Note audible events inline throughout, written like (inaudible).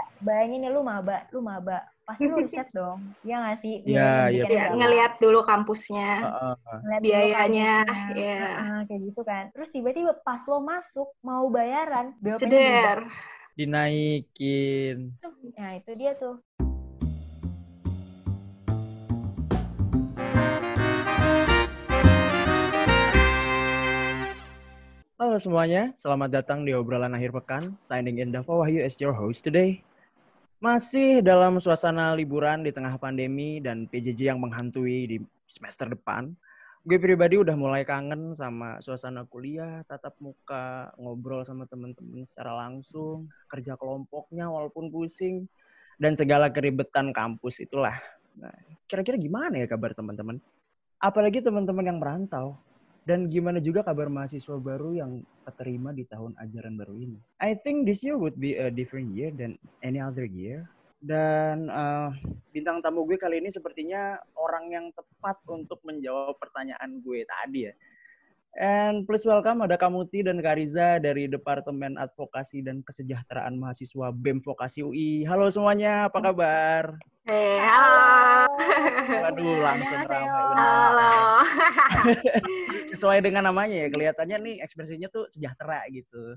kayak bayangin ya lu maba, lu maba, pasti lu riset (laughs) dong. Iya nggak sih? Iya, Biaya iya, Ya, ngelihat dulu kampusnya. Heeh. Ngeliat dulu biayanya, kampusnya. iya. Heeh, kayak gitu kan. Terus tiba-tiba pas lo masuk mau bayaran, Ceder. dinaikin. Nah, itu dia tuh. Halo semuanya, selamat datang di obrolan akhir pekan. Signing in Dava Wahyu as your host today. Masih dalam suasana liburan di tengah pandemi dan PJJ yang menghantui di semester depan. Gue pribadi udah mulai kangen sama suasana kuliah, tatap muka, ngobrol sama temen-temen secara langsung, kerja kelompoknya walaupun pusing, dan segala keribetan kampus itulah. Nah, kira-kira gimana ya kabar teman-teman? Apalagi teman-teman yang merantau. Dan gimana juga kabar mahasiswa baru yang keterima di tahun ajaran baru ini? I think this year would be a different year than any other year. Dan uh, bintang tamu gue kali ini sepertinya orang yang tepat untuk menjawab pertanyaan gue tadi ya. And please welcome ada Kamuti dan Kariza dari Departemen Advokasi dan Kesejahteraan Mahasiswa BEM Vokasi UI. Halo semuanya, apa kabar? Hei, halo. Waduh, langsung ramai benar. Halo. (laughs) Sesuai dengan namanya ya, kelihatannya nih ekspresinya tuh sejahtera gitu.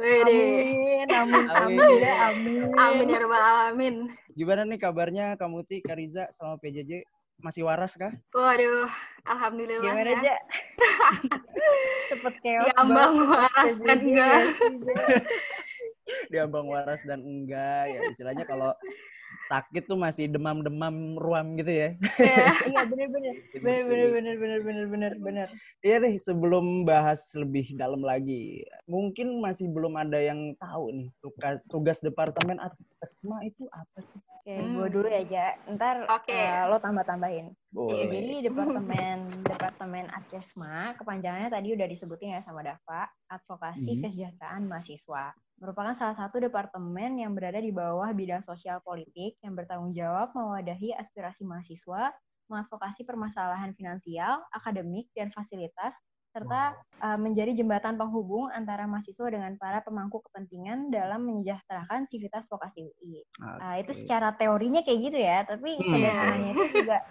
Amin, amin, amin, Amin. ya, amin. Amin ya rabbal alamin. Gimana nih kabarnya Kamuti, Kariza sama PJJ? Masih waras kah? Waduh, alhamdulillah Gimana ya. aja? (laughs) Cepet chaos Diambang banget. waras kan enggak. ya Jen. (laughs) Diambang waras dan enggak ya istilahnya kalau sakit tuh masih demam-demam ruam gitu ya. Ya. Iya (laughs) bener-bener. Bener, bener, bener, bener, bener, bener. Iya deh, sebelum bahas lebih dalam lagi, mungkin masih belum ada yang tahu nih tugas, tugas Departemen Advokasma itu apa sih? Oke, Hmm. gue dulu ya, Ja. Ntar Oke. eh, lo tambah-tambahin. Boleh. Jadi departemen departemen Adkesma kepanjangannya tadi udah disebutin ya sama Dava, Advokasi Mhm. Kesejahteraan Mahasiswa. Merupakan salah satu departemen yang berada di bawah bidang sosial politik yang bertanggung jawab mewadahi aspirasi mahasiswa, mengadvokasi permasalahan finansial, akademik, dan fasilitas serta uh, menjadi jembatan penghubung antara mahasiswa dengan para pemangku kepentingan dalam menyejahterakan sivitas vokasi UI. Uh, itu secara teorinya kayak gitu ya, tapi Hmm. sederhananya itu juga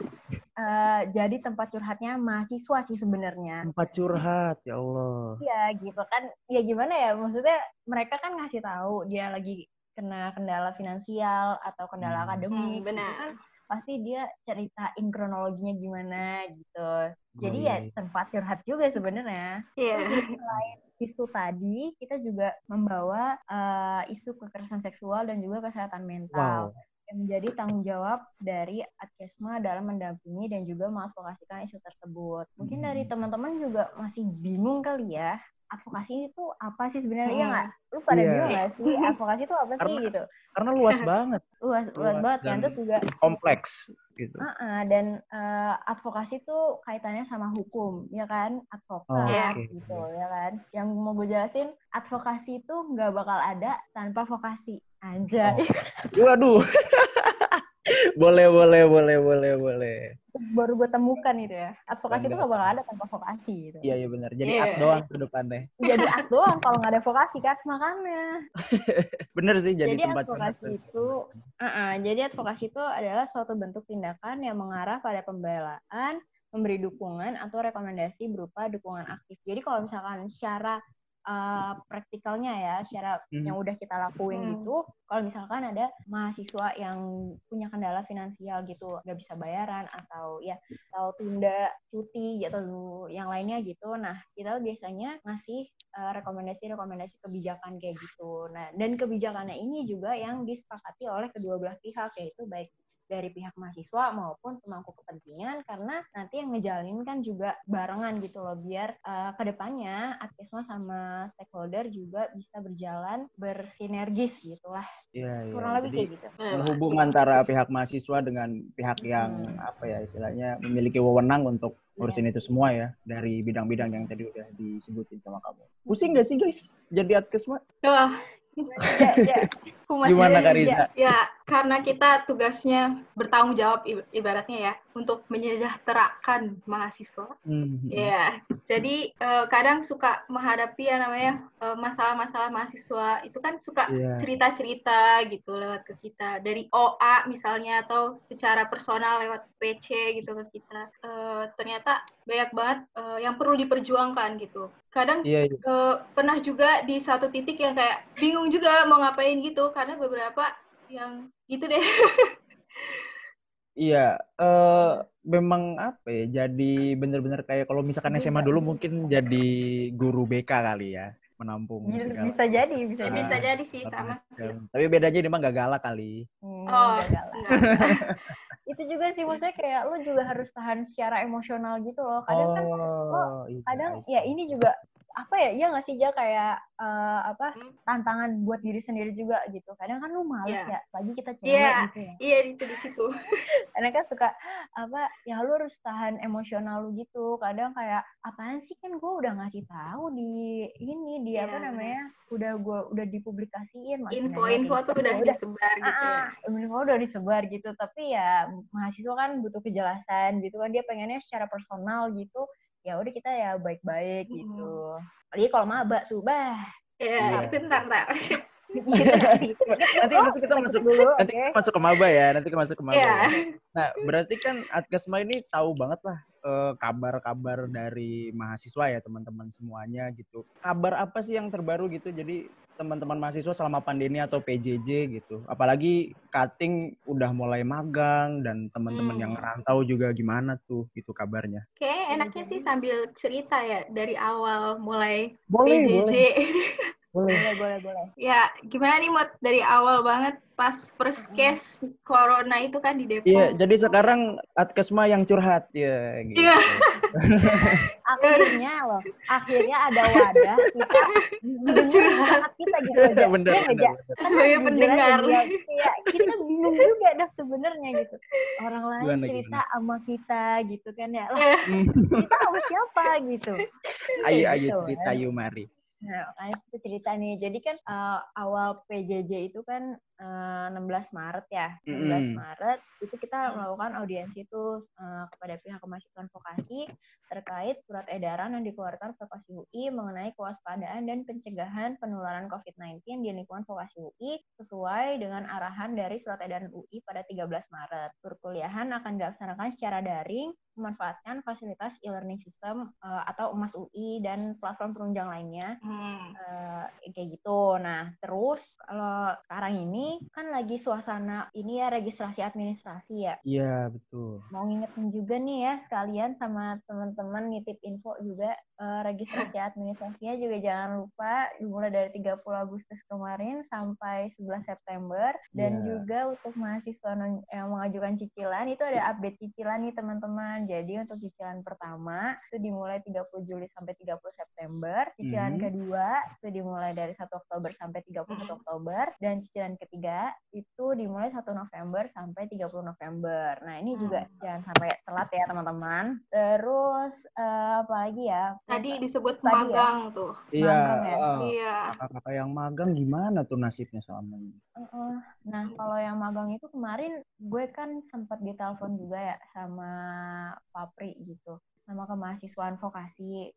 uh, jadi tempat curhatnya mahasiswa sih sebenarnya. tempat curhat ya Allah. Iya gitu kan, ya gimana ya maksudnya mereka kan ngasih tahu dia lagi kena kendala finansial atau kendala Hmm. akademik, Hmm, gitu benar. kan pasti dia ceritain kronologinya gimana gitu. Jadi ya iya. tempat curhat juga sebenarnya. Iya. Terus juga selain isu tadi, kita juga membawa uh, isu kekerasan seksual dan juga kesehatan mental Wow. Yang menjadi tanggung jawab dari Adkesma dalam mendampingi dan juga mengadvokasikan isu tersebut. Mungkin dari Hmm. teman-teman juga masih bingung kali ya, advokasi itu apa sih sebenarnya? Iya Hmm. nggak? Lu pada bingung nggak sih advokasi itu apa sih Karena- gitu? Karena luas (laughs) banget, Luas, luas luas banget dan- Terus juga kompleks gitu. Uh-uh, dan uh, advokasi itu kaitannya sama hukum, ya kan? Advokat, Oh, oke. gitu, ya kan? Yang mau gue jelasin, advokasi itu nggak bakal ada tanpa vokasi. Anjay. Oh. Waduh. (laughs) boleh, boleh, boleh, boleh, boleh. Baru gue temukan itu ya. Advokasi itu nggak bakal ada tanpa vokasi, gitu. Iya, iya benar. Jadi Iya. ad doang ke depannya. Jadi ad doang (laughs) kalau nggak ada vokasi kan, makanya. (laughs) Bener sih jadi, Jadi, tempat advokasi itu, uh-uh, jadi advokasi itu adalah suatu bentuk tindakan yang mengarah pada pembelaan, memberi dukungan atau rekomendasi berupa dukungan aktif. Jadi kalau misalkan secara uh, praktikalnya ya, secara Mhm. yang udah kita lakuin Hmm. gitu, kalau misalkan ada mahasiswa yang punya kendala finansial gitu, nggak bisa bayaran atau ya atau tunda cuti atau yang lainnya gitu, nah kita biasanya ngasih uh, rekomendasi-rekomendasi kebijakan kayak gitu. Nah, dan kebijakannya ini juga yang disepakati oleh kedua belah pihak yaitu baik dari pihak mahasiswa maupun pemangku kepentingan karena nanti yang ngejalanin kan juga barengan gitu loh biar uh, ke depannya Adkesma sama stakeholder juga bisa berjalan bersinergis gitu lah Iya, iya. kurang lebih Jadi kayak gitu. menghubung antara pihak mahasiswa dengan pihak yang Hmm. apa ya istilahnya memiliki wewenang untuk ngurusin itu semua ya dari bidang-bidang yang tadi udah disebutin sama kamu. Pusing gak sih guys jadi adkesma? Ya, ya. (laughs) Aku masih Gimana Kak Riza? Ya karena kita tugasnya bertanggung jawab ibaratnya ya untuk menyejahterakan mahasiswa. Mm-hmm. Ya, jadi uh, kadang suka menghadapi ya namanya uh, masalah-masalah mahasiswa itu kan suka yeah. cerita-cerita gitu lewat ke kita dari OA misalnya atau secara personal lewat PC gitu ke kita. Uh, ternyata banyak banget uh, yang perlu diperjuangkan gitu. Kadang yeah, yeah. Uh, pernah juga di satu titik yang kayak bingung juga mau ngapain gitu karena beberapa yang gitu deh. Iya, uh, memang apa ya? Jadi bener-bener kayak kalau misalkan SMA dulu mungkin jadi guru BK kali ya, menampung bisa, segala. Bisa jadi, bisa, nah, bisa jadi sih sama sih. Tapi bedanya dia mah gak galak kali. Hmm, oh, gak galak. (laughs) itu juga sih maksudnya kayak lo juga harus tahan secara emosional gitu loh. Kadang kan oh, kan lo iya, kadang iya. ya ini juga apa ya iya nggak sih dia kayak uh, apa hmm. tantangan buat diri sendiri juga gitu. Kadang kan lu males yeah. ya lagi kita cewek yeah. gitu ya. Iya yeah, itu di situ. (laughs) Karena kan suka apa ya lu harus tahan emosional lu gitu. Kadang kayak apaan sih kan gue udah ngasih tahu di ini di yeah. apa namanya udah gue udah dipublikasiin info-info tuh udah, udah. disebar gitu ya. info udah disebar gitu. Tapi ya mahasiswa kan butuh kejelasan gitu kan. Dia pengennya secara personal gitu ya udah kita ya baik-baik hmm. gitu. Apalagi kalau maba tuh, bah. Ya, yeah. itu ntar, ntar. nanti nanti kita masuk dulu nanti okay. masuk ke maba ya nanti kita masuk ke maba yeah. ya. nah berarti kan Adkasma ini tahu banget lah kabar kabar-kabar dari mahasiswa ya teman-teman semuanya gitu kabar apa sih yang terbaru gitu jadi teman-teman mahasiswa selama pandemi atau PJJ gitu. Apalagi cutting udah mulai magang dan teman-teman hmm. yang rantau juga gimana tuh gitu kabarnya. Oke, enaknya sih sambil cerita ya dari awal mulai boleh, PJJ. Boleh. (laughs) Boleh, boleh, boleh. Ya, gimana nih Mot dari awal banget pas first case mm. corona itu kan di Depok. Iya, jadi sekarang Atkesma yang curhat ya gitu. Iya. (laughs) akhirnya loh, akhirnya ada wadah kita curhat kita gitu aja. Bener, ya, bener, Kan Sebagai pendengar. Iya, kita bingung juga dah sebenarnya gitu. Orang lain gimana, cerita gimana? sama kita gitu kan ya. Lah, kita sama siapa gitu. Ayo, ayo gitu, cerita yuk mari. Nah, makanya itu cerita nih. Jadi kan uh, awal PJJ itu kan 16 Maret ya. 16 mm. Maret itu kita melakukan audiensi itu uh, kepada pihak kemahasiswaan vokasi terkait surat edaran yang dikeluarkan vokasi UI mengenai kewaspadaan dan pencegahan penularan COVID-19 di lingkungan vokasi UI sesuai dengan arahan dari surat edaran UI pada 13 Maret. Perkuliahan akan dilaksanakan secara daring memanfaatkan fasilitas e-learning system uh, atau emas UI dan platform penunjang lainnya hmm. uh, kayak gitu. Nah terus kalau sekarang ini kan lagi suasana ini ya registrasi administrasi ya. Iya betul. Mau ngingetin juga nih ya sekalian sama teman-teman nitip info juga uh, registrasi (clears throat) administrasinya juga jangan lupa dimulai dari 30 Agustus kemarin sampai 11 September dan yeah. juga untuk mahasiswa yang mengajukan cicilan itu ada update cicilan nih teman-teman. Jadi untuk cicilan pertama itu dimulai 30 Juli sampai 30 September, cicilan mm-hmm. kedua itu dimulai dari 1 Oktober sampai 31 mm-hmm. Oktober dan cicilan ketiga itu dimulai 1 November sampai 30 November. Nah, ini juga mm-hmm. jangan sampai telat ya teman-teman. Terus uh, apa lagi ya? Tadi disebut Tadi ya? magang ya? tuh. Iya. Magang ya? Uh, iya. Kakak yang magang gimana tuh nasibnya selama ini? Uh, uh, nah, kalau yang magang itu kemarin gue kan sempat ditelepon juga ya sama Papri gitu sama kemahasiswaan vokasi.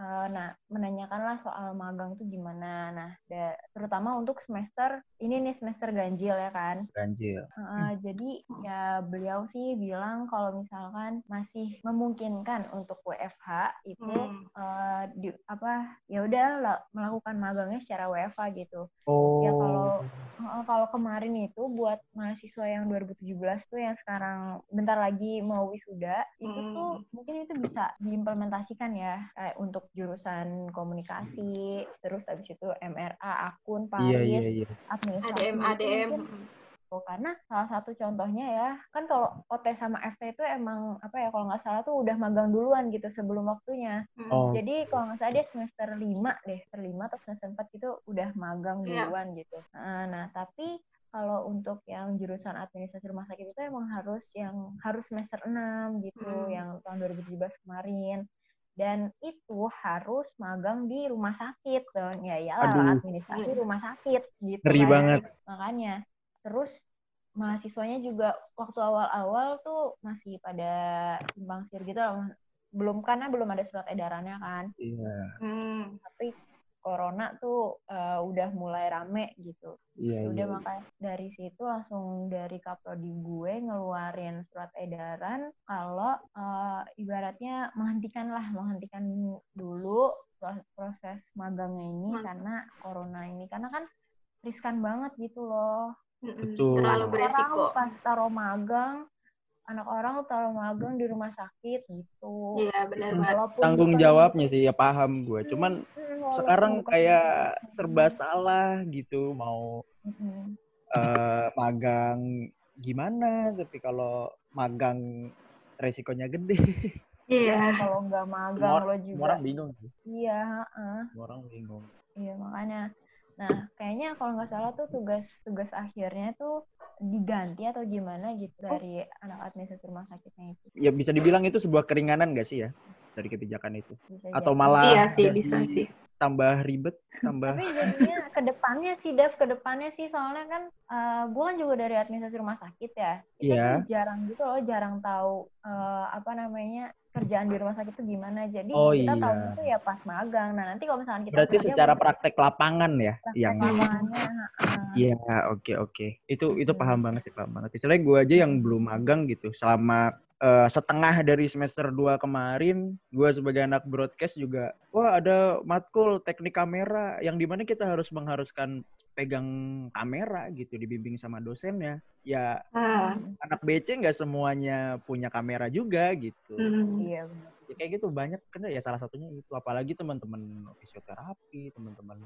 Uh, nah, menanyakanlah soal magang itu gimana. Nah, da, terutama untuk semester ini nih semester ganjil ya kan. Ganjil. Uh, hmm. Jadi ya beliau sih bilang kalau misalkan masih memungkinkan untuk WFH itu hmm. uh, di apa ya udah melakukan magangnya secara WFH gitu. Oh. Ya kalau uh, kalau kemarin itu buat mahasiswa yang 2017 tuh yang sekarang bentar lagi mau wisuda itu hmm. tuh mungkin itu bisa diimplementasikan ya kayak untuk jurusan komunikasi terus habis itu MRA akun Paris iya, iya, iya. administrasi ADM ADM Oh, karena salah satu contohnya ya kan kalau OT sama FT itu emang apa ya kalau nggak salah tuh udah magang duluan gitu sebelum waktunya hmm. oh. jadi kalau nggak salah dia semester 5 deh semester 5 atau semester 4 gitu udah magang iya. duluan yeah. gitu nah, nah tapi kalau untuk yang jurusan administrasi rumah sakit itu emang harus yang harus semester 6 gitu hmm. yang tahun 2017 kemarin dan itu harus magang di rumah sakit dong ya ya administrasi rumah sakit gitu Ngeri kan. banget makanya terus mahasiswanya juga waktu awal-awal tuh masih pada simpang siur gitu belum karena belum ada surat edarannya kan iya hmm. tapi corona tuh uh, udah mulai rame gitu. Iya, udah iya. makanya dari situ langsung dari kaprodi gue ngeluarin surat edaran kalau uh, ibaratnya menghentikan lah menghentikan dulu proses magangnya ini hmm. karena corona ini karena kan riskan banget gitu loh. Betul. Terlalu beresiko. Orang pas taruh magang anak orang taruh magang di rumah sakit gitu. Iya benar banget. Tanggung jawabnya sih ya paham gue. Cuman hmm, sekarang kayak serba salah gitu mau hmm. uh, magang gimana tapi kalau magang resikonya gede. Iya. Yeah. kalau nggak magang lo juga. orang bingung sih. Iya. Uh. orang bingung. Iya makanya. Nah kayaknya kalau nggak salah tuh tugas tugas akhirnya tuh diganti atau gimana gitu oh. dari anak administrasi rumah sakitnya itu? Ya bisa dibilang itu sebuah keringanan gak sih ya dari kebijakan itu? Bisa atau malah iya sih bisa sih tambah ribet, tambah. Tapi jadinya ke depannya sih, Dev, ke depannya sih soalnya kan uh, eh, gue kan juga dari administrasi rumah sakit ya. Kita yeah. Kan jarang gitu loh, jarang tahu uh, apa namanya kerjaan di rumah sakit itu gimana. Jadi oh, kita iya. tahu itu ya pas magang. Nah nanti kalau misalnya kita berarti secara praktek lapangan ya praktek yang lapangannya. Iya oke oke itu itu iya. paham banget sih paham banget. Istilahnya gue aja yang belum magang gitu selama uh, setengah dari semester 2 kemarin, gue sebagai anak broadcast juga, wah ada matkul teknik kamera yang di mana kita harus mengharuskan pegang kamera gitu dibimbing sama dosennya ya ah. anak BC nggak semuanya punya kamera juga gitu hmm. iya ya, kayak gitu banyak kan ya salah satunya itu apalagi teman-teman fisioterapi teman-teman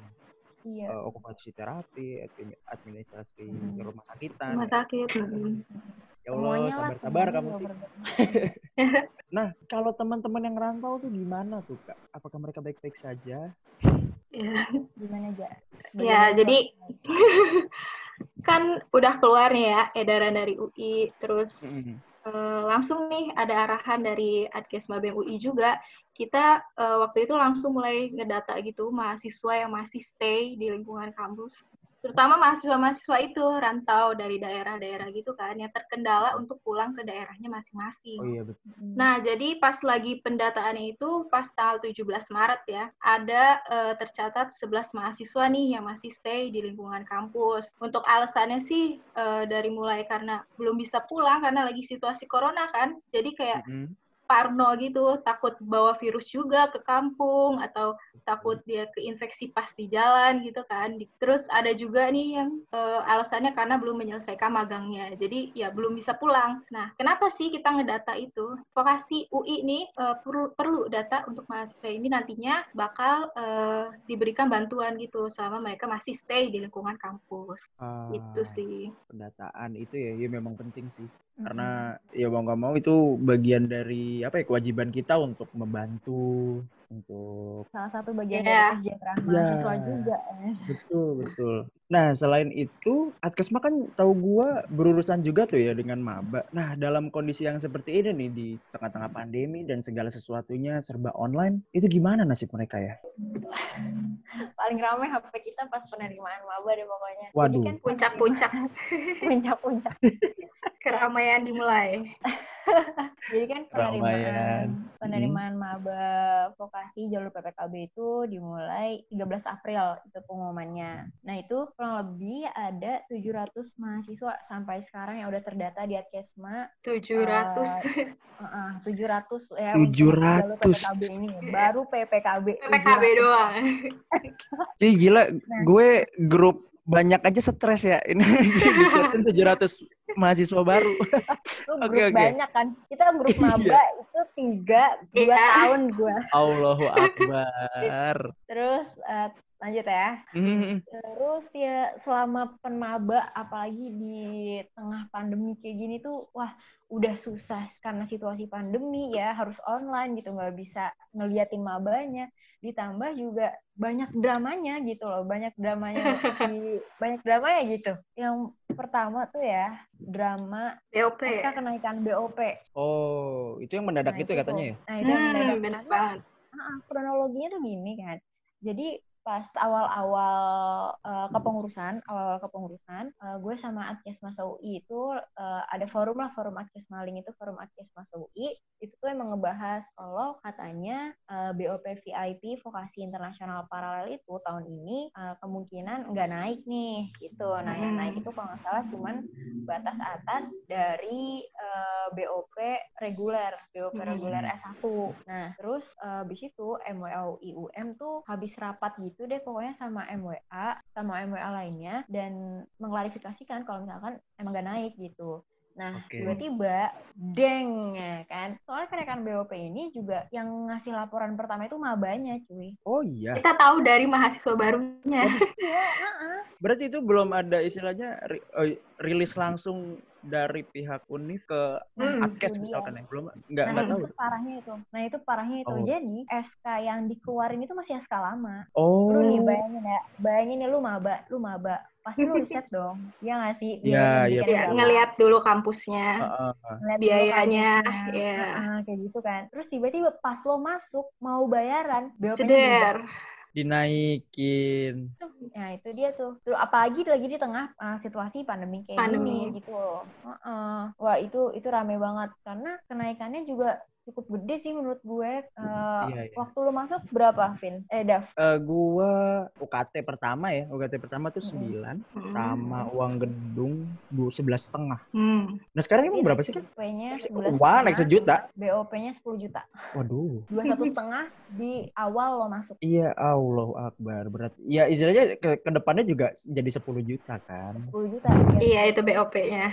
iya. uh, okupasi terapi administrasi hmm. rumah sakitan rumah sakit hmm. Ya Allah sabar-sabar kamu (laughs) nah kalau teman-teman yang rantau tuh gimana tuh kak apakah mereka baik-baik saja (laughs) Ya. Gimana aja? Ya, jadi (laughs) kan udah keluar nih ya edaran dari UI, terus mm-hmm. uh, langsung nih ada arahan dari Adkes Mabem UI juga. Kita uh, waktu itu langsung mulai ngedata gitu mahasiswa yang masih stay di lingkungan kampus terutama mahasiswa-mahasiswa itu rantau dari daerah-daerah gitu kan yang terkendala untuk pulang ke daerahnya masing-masing. Oh iya betul. Nah, jadi pas lagi pendataan itu pas tanggal 17 Maret ya, ada uh, tercatat 11 mahasiswa nih yang masih stay di lingkungan kampus. Untuk alasannya sih uh, dari mulai karena belum bisa pulang karena lagi situasi corona kan. Jadi kayak mm -hmm parno gitu, takut bawa virus juga ke kampung atau takut dia keinfeksi pas di jalan gitu kan. Terus ada juga nih yang uh, alasannya karena belum menyelesaikan magangnya. Jadi ya belum bisa pulang. Nah, kenapa sih kita ngedata itu? Vokasi UI nih uh, perlu perlu data untuk mahasiswa ini nantinya bakal uh, diberikan bantuan gitu selama mereka masih stay di lingkungan kampus. Uh, itu sih. Pendataan itu ya, ya memang penting sih karena ya mau nggak mau itu bagian dari apa ya kewajiban kita untuk membantu untuk salah satu bagian yeah. dari kesejahteraan yeah. mahasiswa juga eh. betul betul. Nah selain itu Adkesma kan tahu gua berurusan juga tuh ya dengan maba. Nah dalam kondisi yang seperti ini nih di tengah-tengah pandemi dan segala sesuatunya serba online itu gimana nasib mereka ya? (laughs) Paling ramai HP kita pas penerimaan maba deh pokoknya. Waduh. kan puncak-puncak. (laughs) Puncak-puncak. (laughs) Keramaian dimulai (laughs) Jadi kan penerimaan penerimaan hmm. maba vokasi jalur PPKB itu dimulai 13 April itu pengumumannya. Nah, itu kurang lebih ada 700 mahasiswa sampai sekarang yang udah terdata di Adkesma. 700. Uh, uh, 700 ya 700 jalur PPKB ini baru PPKB. PPKB 700. doang. (laughs) Jadi gila, nah. gue grup banyak aja stres ya ini (laughs) dicatin 700 mahasiswa baru. (laughs) Oke oke. Okay, okay. Banyak kan. Kita grup iya. maba itu tiga dua yeah. tahun gue. Allahu akbar. Terus uh, lanjut ya. Mm-hmm. Terus ya selama penmaba apalagi di tengah pandemi kayak gini tuh wah udah susah karena situasi pandemi ya harus online gitu nggak bisa ngeliatin mabanya. Ditambah juga banyak dramanya gitu loh banyak dramanya (laughs) di banyak dramanya gitu. Yang pertama tuh ya drama BOP pasca kenaikan BOP oh itu yang mendadak nah, itu, ya katanya ya? nah itu yang hmm, mendadak. benar banget. Nah, kronologinya tuh gini kan. Jadi pas awal-awal uh, kepengurusan, awal-awal kepengurusan, uh, gue sama Adkes Masa UI itu uh, ada forum lah, forum Adkes Maling itu forum Adkes Masa UI. Itu tuh emang ngebahas kalau katanya uh, BOP VIP vokasi internasional paralel itu tahun ini uh, kemungkinan nggak naik nih, gitu. Nah yang naik itu kalau nggak salah cuman batas atas dari uh, BOP reguler, BOP reguler S1. Nah terus uh, habis itu MWA UM tuh habis rapat gitu deh pokoknya sama MWA sama MWA lainnya dan mengklarifikasikan kalau misalkan emang gak naik gitu. Nah, okay. tiba-tiba deng ya kan. Soalnya kenaikan BOP ini juga yang ngasih laporan pertama itu mabanya, cuy. Oh iya. Kita tahu dari mahasiswa barunya. Oh, iya, (laughs) Berarti itu belum ada istilahnya oh, rilis langsung dari pihak Unif ke hmm, Adkes misalkan ya belum nggak nah, nggak tahu itu parahnya itu nah itu parahnya itu oh. jadi SK yang dikeluarin itu masih SK lama oh lu nih bayangin ya bayangin nih lu maba lu maba pasti lu riset dong ya nggak sih iya iya ya, ngelihat dulu kampusnya uh, uh. biayanya ya uh, kayak gitu kan terus tiba-tiba pas lo masuk mau bayaran BOP-nya dinaikin. Nah itu dia tuh. Tuh apalagi lagi di tengah uh, situasi pandemi kayak pandemi. gini gitu loh. Uh -uh. Wah itu itu rame banget karena kenaikannya juga cukup gede sih menurut gue. Uh, iya, iya. Waktu lu masuk berapa, Vin? Eh, Dav? Uh, gue UKT pertama ya. UKT pertama tuh sembilan hmm. sama uang gedung bu sebelas setengah. Hmm. Nah sekarang emang berapa sih kan? BOP-nya Wah, naik sejuta. BOP-nya sepuluh juta. Waduh. (laughs) Dua satu setengah di awal lo masuk. Iya, Allah Akbar. Berat. Ya istilahnya ke, ke depannya juga jadi sepuluh juta kan. Sepuluh juta. Iya, itu BOP-nya.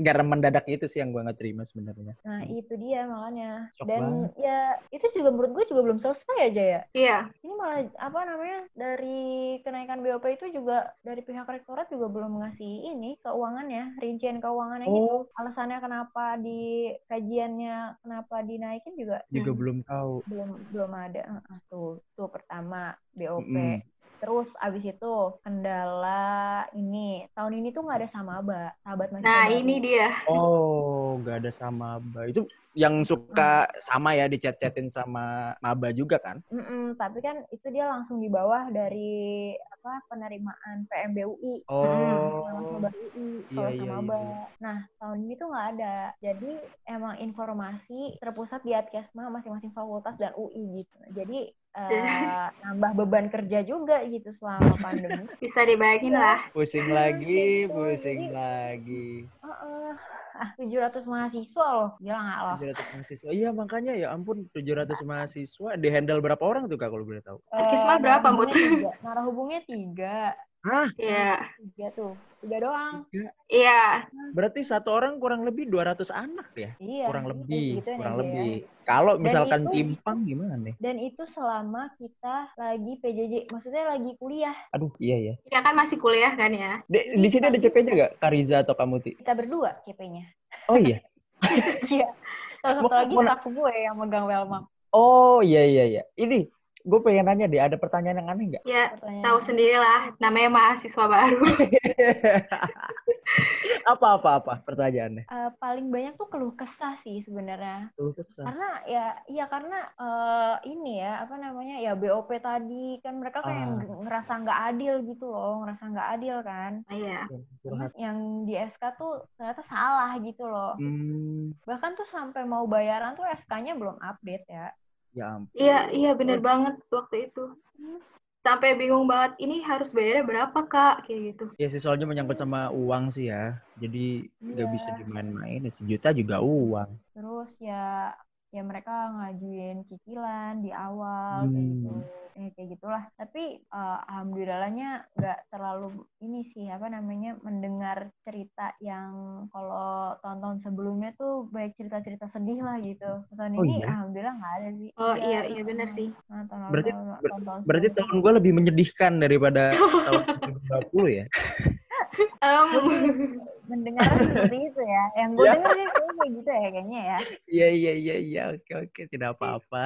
Garam mendadak itu sih yang gue nggak terima sebenarnya. Nah, itu dia makanya. Shock dan banget. ya itu juga menurut gue juga belum selesai aja ya iya ini malah apa namanya dari kenaikan BOP itu juga dari pihak rektorat juga belum ngasih ini keuangannya rincian keuangannya gitu. oh. gitu alasannya kenapa di kajiannya kenapa dinaikin juga juga hmm. belum tahu belum belum ada tuh tuh pertama BOP mm. Terus abis itu kendala ini tahun ini tuh nggak ada samaba, sahabat mahasiswa. Nah baru. ini dia. Oh nggak ada samaba itu yang suka hmm. sama ya dicet-cetin sama maba juga kan? Mm -mm, tapi kan itu dia langsung di bawah dari apa penerimaan PMBUI. Oh. Hmm, langsung dari UI iya, kalau iya, sama iya, iya. Nah tahun ini tuh nggak ada. Jadi emang informasi terpusat di Adkesma masing-masing fakultas dan UI gitu. Jadi uh, nambah beban kerja juga gitu selama pandemi. (laughs) Bisa dibayangin lah. Pusing lagi, pusing Jadi, lagi. Uh -uh ah 700 mahasiswa loh. Gila nggak loh? 700 mahasiswa. Iya makanya ya ampun 700 mahasiswa di handle berapa orang tuh kak kalau boleh tahu? Uh, berapa mbak? narah hubungnya tiga Hah? Iya. Tiga tuh. Tiga doang. Iya. Berarti satu orang kurang lebih 200 anak ya? Iya. Kurang lebih. Kurang lebih. Ya. Kalau misalkan itu, timpang gimana nih? Dan itu selama kita lagi PJJ. Maksudnya lagi kuliah. Aduh, iya ya. Iya kan masih kuliah kan ya? Di, di sini ada CP-nya gak? Kariza atau Kamuti? Kita berdua CP-nya. Oh iya? (laughs) Iya. Satu lagi staff gue yang megang Welma. Oh iya iya iya. Ini gue pengen nanya deh, ada pertanyaan yang aneh nggak? Ya, tahu sendirilah, namanya mahasiswa baru. (laughs) apa apa apa pertanyaannya? Uh, paling banyak tuh keluh kesah sih sebenarnya. Keluh kesah. Karena ya, ya karena uh, ini ya apa namanya ya BOP tadi kan mereka kayak uh. ngerasa nggak adil gitu loh, ngerasa nggak adil kan? Iya. Yang di SK tuh ternyata salah gitu loh. Hmm. Bahkan tuh sampai mau bayaran tuh SK-nya belum update ya. Ya ampun. Iya, iya bener banget waktu itu. Sampai bingung banget, ini harus bayarnya berapa, Kak? Kayak gitu. Iya sih, soalnya menyangkut sama uang sih ya. Jadi nggak ya. bisa dimain-main. Sejuta juga uang. Terus ya ya mereka ngajuin cicilan di awal hmm. kayak gitu. Eh, kayak gitulah. Tapi uh, alhamdulillahnya nggak terlalu ini sih apa namanya mendengar cerita yang kalau tahun-tahun sebelumnya tuh baik cerita-cerita sedih lah gitu. Tahun oh, ini iya? alhamdulillah nggak ada sih. Oh iya iya benar sih. Nah, tahun berarti tahun, tahun, tahun berarti tahun gue lebih menyedihkan daripada (laughs) tahun 2020 ya? Um, mendengar seperti itu ya. Yang gue yeah. dengar sih kayak gitu ya kayaknya ya. Iya iya iya iya oke oke tidak apa-apa.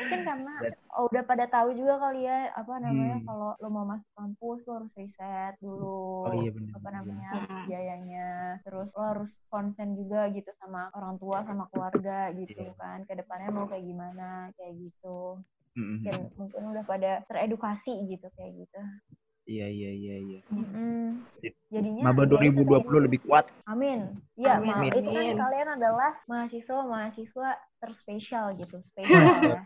Mungkin karena oh, udah pada tahu juga kali ya apa namanya hmm. kalau lo mau masuk kampus lo harus riset dulu. Oh iya benar. Apa namanya biayanya. Terus lo harus konsen juga gitu sama orang tua sama keluarga gitu yeah. kan. Ke depannya mau kayak gimana kayak gitu. mm-hmm. dan mungkin udah pada teredukasi gitu kayak gitu Iya iya iya iya. Mm-hmm. Jadinya Maba 2020 ya lebih kuat. Amin. Iya, Amin. itu kan kalian adalah mahasiswa mahasiswa terspesial gitu, spesial ya.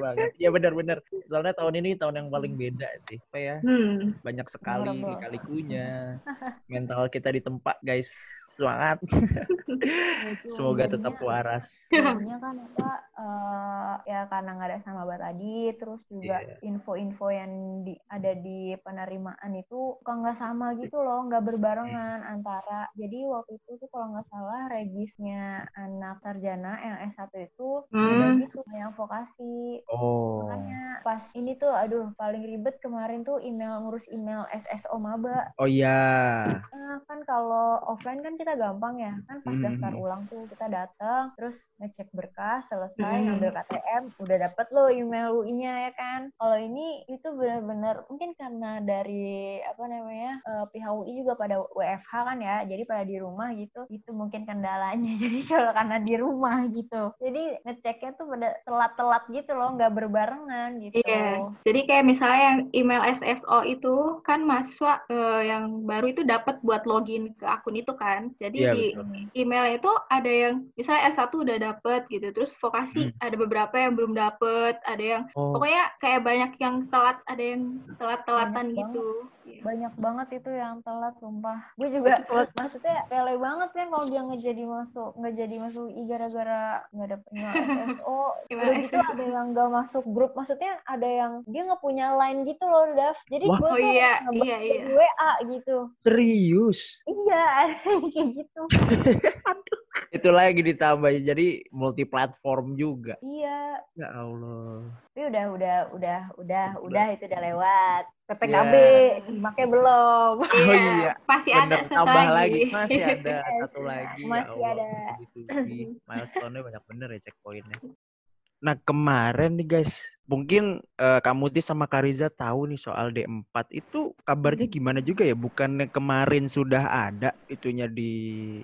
banget. Iya benar-benar. Soalnya tahun ini tahun yang paling beda sih. Apa ya? Hmm. Banyak sekali lika-likunya. (laughs) Mental kita di tempat, guys. Semangat. Semoga tetap waras. Sebenarnya kan apa uh, ya karena nggak ada sama tadi, terus juga yeah. info-info yang di, ada di penerimaan itu kok nggak sama gitu loh, nggak berbarengan hmm. antara. Jadi waktu itu tuh kalau nggak salah regisnya anak sarjana yang S1 itu hmm. gitu yang vokasi. Oh. Makanya pas ini tuh aduh paling ribet kemarin tuh email ngurus email SSO maba. Oh iya. Kan kalau offline kan kita gampang ya. Kan pas hmm. daftar ulang tuh kita datang terus ngecek berkas selesai hmm. ngambil KTM udah dapet lo email UI-nya ya kan. Kalau ini itu benar-benar mungkin karena dari apa namanya uh, pihak UI juga pada WFH kan ya. Jadi pada di rumah gitu. Itu mungkin kendalanya. (laughs) Jadi kalau karena di rumah gitu jadi ngeceknya tuh pada telat-telat gitu loh nggak berbarengan gitu iya jadi kayak misalnya yang email SSO itu kan mahasiswa uh, yang baru itu dapat buat login ke akun itu kan jadi iya, di email itu ada yang misalnya S1 udah dapet gitu terus vokasi hmm. ada beberapa yang belum dapet ada yang oh. pokoknya kayak banyak yang telat ada yang telat-telatan gitu. Banyak banget itu yang telat sumpah. Gue juga maksudnya pele banget kan kalau dia nggak jadi masuk nggak jadi masuk i gara-gara nggak dapet SSO (laughs) udah gitu ada yang nggak masuk grup maksudnya ada yang dia nggak punya line gitu loh Dav jadi gue oh, tuh iya, iya, iya. WA gitu. Serius? Iya (laughs) kayak gitu (laughs) itu lagi ditambah jadi multi platform juga iya ya Allah tapi udah udah udah udah udah itu udah lewat PPKB yeah. simaknya belum. (laughs) Oh iya. Masih ada satu tambah lagi. lagi. Masih ada (laughs) satu lagi. Ya Masih ya ada. Gitu, (laughs) milestone-nya banyak bener ya checkpointnya. Nah kemarin nih guys, mungkin uh, Kak Muti sama Kariza tahu nih soal D4 itu kabarnya hmm. gimana juga ya? Bukannya kemarin sudah ada itunya di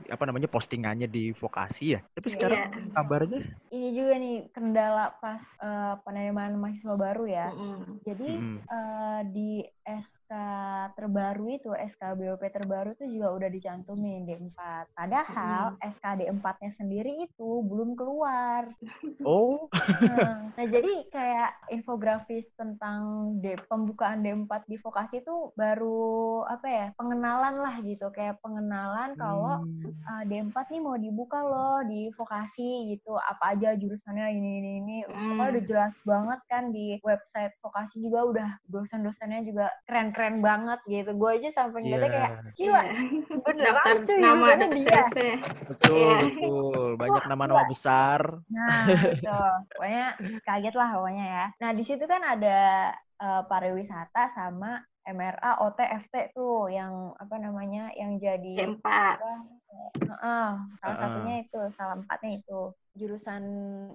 apa namanya postingannya di vokasi ya? Tapi sekarang yeah. kabarnya? Ini juga nih kendala pas uh, penerimaan mahasiswa baru ya. Mm -hmm. Jadi mm -hmm. uh, di SK terbaru itu, SK BOP terbaru itu juga udah dicantumin D4. Padahal hmm. SK D4-nya sendiri itu belum keluar. Oh. nah, nah, jadi kayak infografis tentang D, pembukaan D4 di vokasi itu baru apa ya, pengenalan lah gitu. Kayak pengenalan kalau hmm. uh, D4 nih mau dibuka loh di vokasi gitu. Apa aja jurusannya ini ini ini. Hmm. Pokoknya udah jelas banget kan di website vokasi juga udah dosen-dosennya juga keren-keren banget gitu. Gue aja sampai ngeliatnya yeah. kayak gila, yeah. beneran cuy, nama dia. Betul, yeah. betul. Banyak nama-nama besar. Nah, gitu. Pokoknya kaget lah pokoknya ya. Nah, di situ kan ada uh, pariwisata sama MRA, OT, FT tuh yang apa namanya yang jadi empat. Uh, salah satunya itu, salah empatnya itu. Jurusan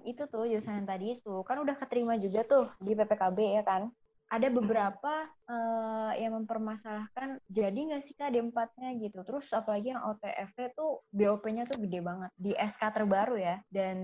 itu tuh jurusan yang tadi itu kan udah keterima juga tuh di PPKB ya kan ada beberapa uh, yang mempermasalahkan jadi nggak sih kak D4-nya gitu. Terus apalagi yang OTFT tuh BOP-nya tuh gede banget di SK terbaru ya dan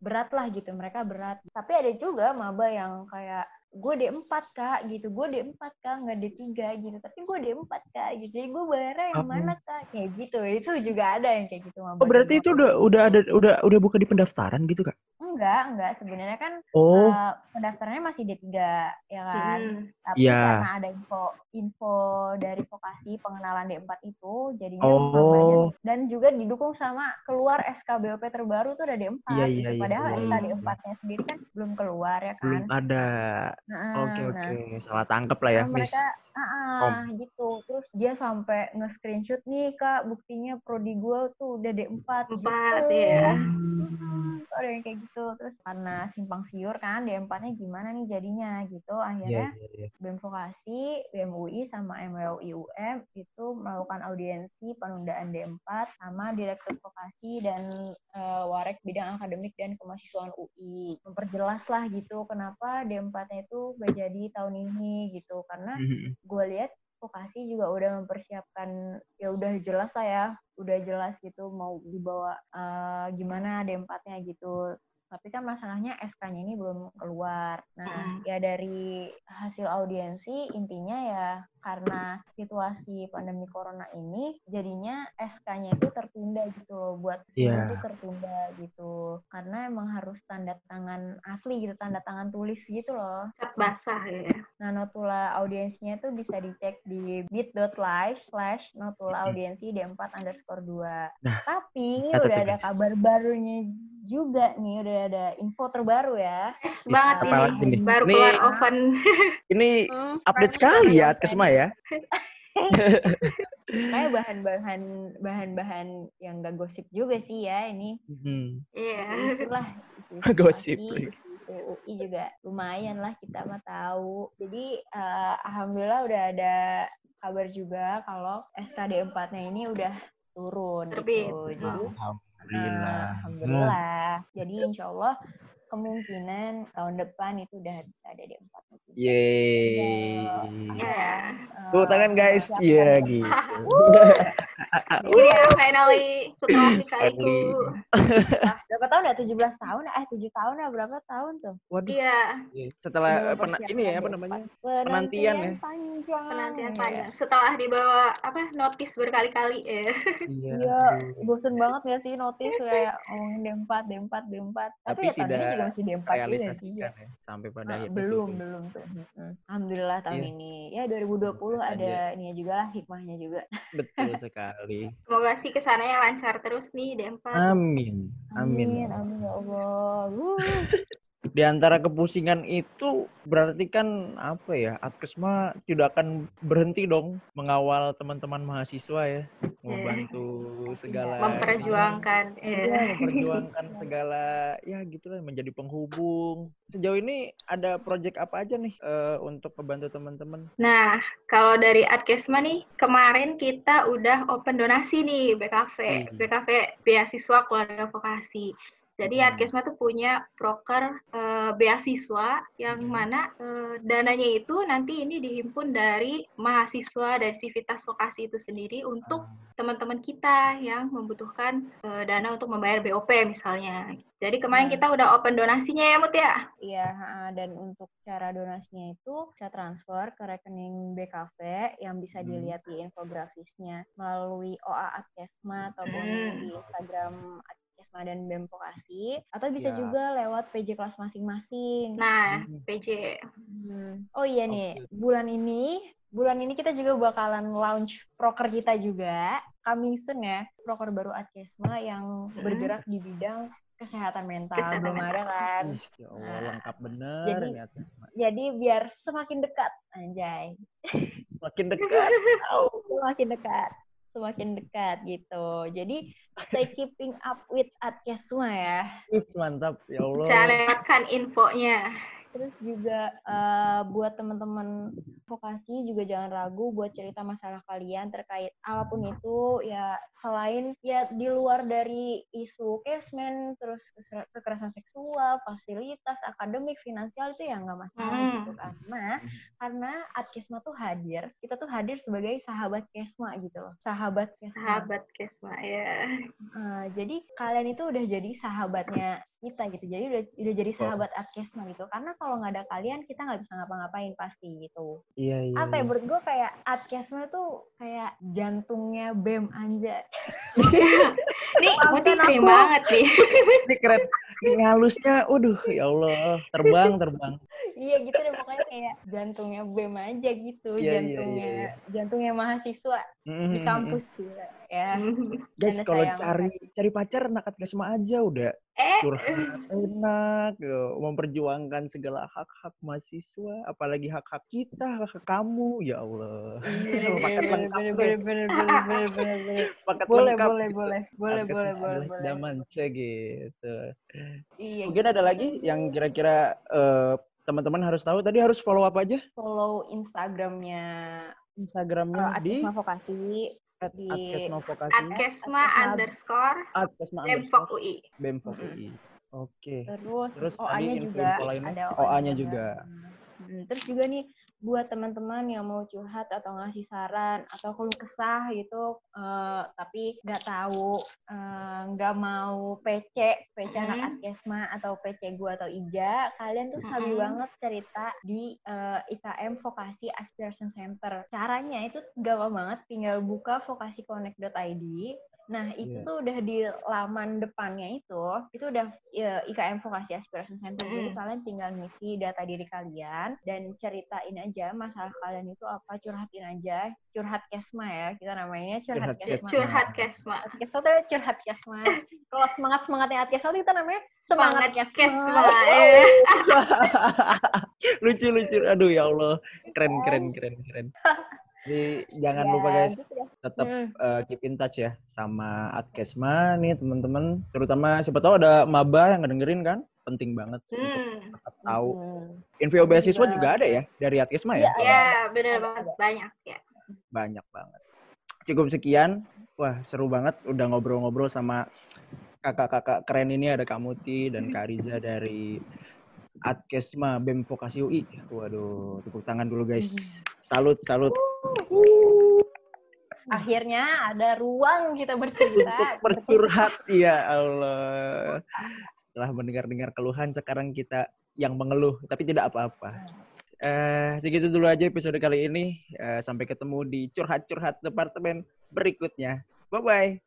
berat lah gitu mereka berat. Tapi ada juga maba yang kayak gue D4 kak gitu gue D4 kak nggak D3 gitu. Tapi gue D4 kak gitu. Jadi gue bayarnya yang mana kak? Kayak gitu. Itu juga ada yang kayak gitu oh berarti itu udah udah ada udah udah buka di pendaftaran gitu kak enggak enggak sebenarnya kan oh. uh, pendaftarannya masih D3 ya kan hmm. tapi yeah. karena ada info info dari vokasi pengenalan D4 itu jadinya oh. dan juga didukung sama keluar SKBOP terbaru tuh ada D4 yeah, gitu. yeah, padahal yeah, SK D4-nya sendiri kan belum keluar ya kan belum ada Oke oke, nah, salah tangkep lah ya, nah, Miss. Ah, gitu. Terus dia sampai nge-screenshot nih kak, buktinya prodi gue tuh udah D4 Empat gitu. ya. Hmm, ada yang kayak gitu. Terus karena simpang siur kan, D4-nya gimana nih jadinya gitu. Akhirnya yeah, yeah, yeah. BEM Vokasi, BEM UI sama MWUI UM itu melakukan audiensi penundaan D4 sama Direktur Vokasi dan uh, Warek Bidang Akademik dan Kemahasiswaan UI. Memperjelas lah gitu kenapa D4-nya itu gak jadi tahun ini gitu karena mm-hmm. Gue lihat vokasi juga udah mempersiapkan ya udah jelas lah ya udah jelas gitu mau dibawa uh, gimana D4-nya gitu Tapi kan masalahnya SK-nya ini belum keluar. Nah, ya dari hasil audiensi intinya ya karena situasi pandemi corona ini jadinya SK-nya itu tertunda gitu loh buat yeah. itu tertunda gitu. Karena emang harus tanda tangan asli gitu tanda tangan tulis gitu loh. Cat basah ya. Nah notula audiensinya tuh bisa dicek di bit.live slash notula audiensi d4 underscore 2 nah, tapi ini udah ada kabar barunya juga nih udah ada info terbaru ya. Yes, banget ini. ini. Baru keluar oven. (laughs) Ini hmm, update sekali ya Atkesma ya. (laughs) Kayak bahan-bahan bahan-bahan yang gak gosip juga sih ya ini. Hmm. Iya. Itulah. (laughs) Gosip. UI juga lumayan lah kita mah tahu. Jadi uh, alhamdulillah udah ada kabar juga kalau SKD 4-nya ini udah turun Terbit. gitu. Jadi Alhamdulillah. Alhamdulillah. Jadi insya Allah kemungkinan tahun depan itu udah bisa ada di empat. Yeay. Ya. Tepuk tangan guys. Iya yeah, gitu. (laughs) Iya, finally setelah nikah itu. Nah, berapa tahun ya? 17 tahun? Eh, 7 tahun ya? Berapa tahun tuh? Waduh. Iya. Setelah pena, ini ya, apa namanya? Penantian, ya. Panjang. Penantian panjang. Setelah dibawa apa? Notis berkali-kali ya. Iya. Iya, bosen banget gak sih notis kayak ngomongin D4, D4, D4. Tapi, Tapi ya tahun ini juga masih D4 juga sih. Ya. Sampai pada nah, belum, itu. belum tuh. Alhamdulillah tahun iya. ini. Ya 2020 ada ini juga lah hikmahnya juga. Betul (laughs) sekali. Semoga sih ke sananya lancar terus nih D4. Amin. Amin. Amin, amin ya Allah. (laughs) di antara kepusingan itu berarti kan apa ya Atkesma tidak akan berhenti dong mengawal teman-teman mahasiswa ya. Membantu segala memperjuangkan ya, memperjuangkan segala ya gitulah menjadi penghubung. Sejauh ini ada proyek apa aja nih uh, untuk membantu teman-teman? Nah kalau dari Atkesma nih kemarin kita udah open donasi nih BKV hmm. BKV beasiswa keluarga vokasi jadi. Adkesma tuh punya proker uh, beasiswa yang mana uh, dananya itu nanti ini dihimpun dari mahasiswa dari Sivitas Vokasi itu sendiri untuk hmm. teman-teman kita yang membutuhkan uh, dana untuk membayar BOP misalnya. Jadi kemarin kita udah open donasinya ya Mut ya? Iya, dan untuk cara donasinya itu bisa transfer ke rekening BKV yang bisa dilihat di infografisnya melalui OA Adkesma ataupun hmm. di Instagram Kesma dan BEM Vokasi atau bisa ya. juga lewat PJ kelas masing-masing. Nah, hmm. PJ. Hmm. Oh iya nih, bulan ini bulan ini kita juga bakalan launch proker kita juga. Coming soon ya, proker baru Adkesma yang hmm. bergerak di bidang kesehatan mental kesehatan belum ada kan ya Allah nah, lengkap bener jadi, jadi biar semakin dekat anjay semakin dekat (laughs) semakin dekat semakin dekat gitu. Jadi (laughs) stay keeping up with Adkesma ya. Is mantap ya Allah. Cara infonya. Terus juga uh, buat teman-teman vokasi juga jangan ragu buat cerita masalah kalian terkait apa pun itu ya selain ya di luar dari isu casement terus kekerasan seksual, fasilitas, akademik, finansial itu ya nggak masalah hmm. gitu kan. Nah, karena Adkesma tuh hadir, kita tuh hadir sebagai sahabat Kesma gitu loh. Sahabat Kesma. Sahabat Kesma ya. Uh, jadi kalian itu udah jadi sahabatnya kita gitu. Jadi udah udah jadi sahabat oh. Adkesma gitu. Karena kalau nggak ada kalian kita nggak bisa ngapa-ngapain pasti gitu. Iya iya. Apa ya menurut gue kayak Adkesma tuh kayak jantungnya BEM anja. Ini Putih sering banget nih. (laughs) Ini keren. Ini halusnya, waduh ya Allah, terbang terbang. iya gitu deh pokoknya kayak jantungnya BEM aja gitu, yeah, iya, jantungnya yeah, yeah, yeah. jantungnya mahasiswa mm-hmm. di kampus ya. Ya. (laughs) Guys, kalau cari cari pacar enak semua aja udah eh. curhat enak gitu. memperjuangkan segala hak-hak mahasiswa, apalagi hak-hak kita, hak-hak kamu, ya Allah. (laughs) Paket lengkap bener, bener, bener, bener, bener, (laughs) Paket boleh, lengkap. Boleh, gitu. boleh, boleh, boleh, boleh, boleh. Zaman gitu. Iya. Mungkin ada lagi yang kira-kira uh, teman-teman harus tahu tadi harus follow apa aja? Follow Instagramnya Instagramnya uh, di Vokasi at di Adkesma Vokasi Adkesma underscore Adkesma Bemfok UI Bemfok UI Oke. Terus, Terus OA-nya juga ada OA-nya juga. Hmm, terus juga nih buat teman-teman yang mau curhat atau ngasih saran atau keluh kesah gitu, uh, tapi nggak tahu, nggak uh, mau PC, PC mm -hmm. anak Atkesma atau PC gua atau Ija, kalian tuh sabi mm -hmm. banget cerita di uh, IKM Vokasi Aspiration Center. Caranya itu gampang banget, tinggal buka vokasiconnect.id, Nah, itu yeah. tuh udah di laman depannya itu, itu udah ya, IKM Vokasi Aspiration Center. Mm. Jadi kalian tinggal ngisi data diri kalian dan ceritain aja masalah kalian itu apa, curhatin aja. Curhat Kesma ya, kita namanya curhat, curhat Kesma. Curhat Kesma. Kesma tuh curhat Kesma. (laughs) Kalau semangat-semangatnya Kesma kita namanya semangat, semangat Kesma. Kesma. (laughs) (laughs) Lucu-lucu. Aduh ya Allah. Keren, keren, keren, keren. Jadi jangan ya, lupa guys, gitu ya. Tetap hmm. uh, keep in touch ya sama Adkesma nih teman-teman. Terutama siapa tahu ada maba yang ngedengerin kan, penting banget hmm. untuk tetap tahu. Hmm. Info beasiswa juga. juga ada ya dari Adkesma ya? Iya, ya, benar banget banyak ya. Banyak banget. Cukup sekian. Wah seru banget udah ngobrol-ngobrol sama kakak-kakak keren ini ada Kak Muti dan Kak Riza dari Adkesma BEM Vokasi UI. Waduh, tepuk tangan dulu guys. Salut, salut. Akhirnya ada ruang kita bercerita. Untuk bercurhat, ya Allah. Setelah mendengar-dengar keluhan, sekarang kita yang mengeluh, tapi tidak apa-apa. Uh, segitu dulu aja episode kali ini. Uh, sampai ketemu di curhat-curhat departemen berikutnya. Bye-bye.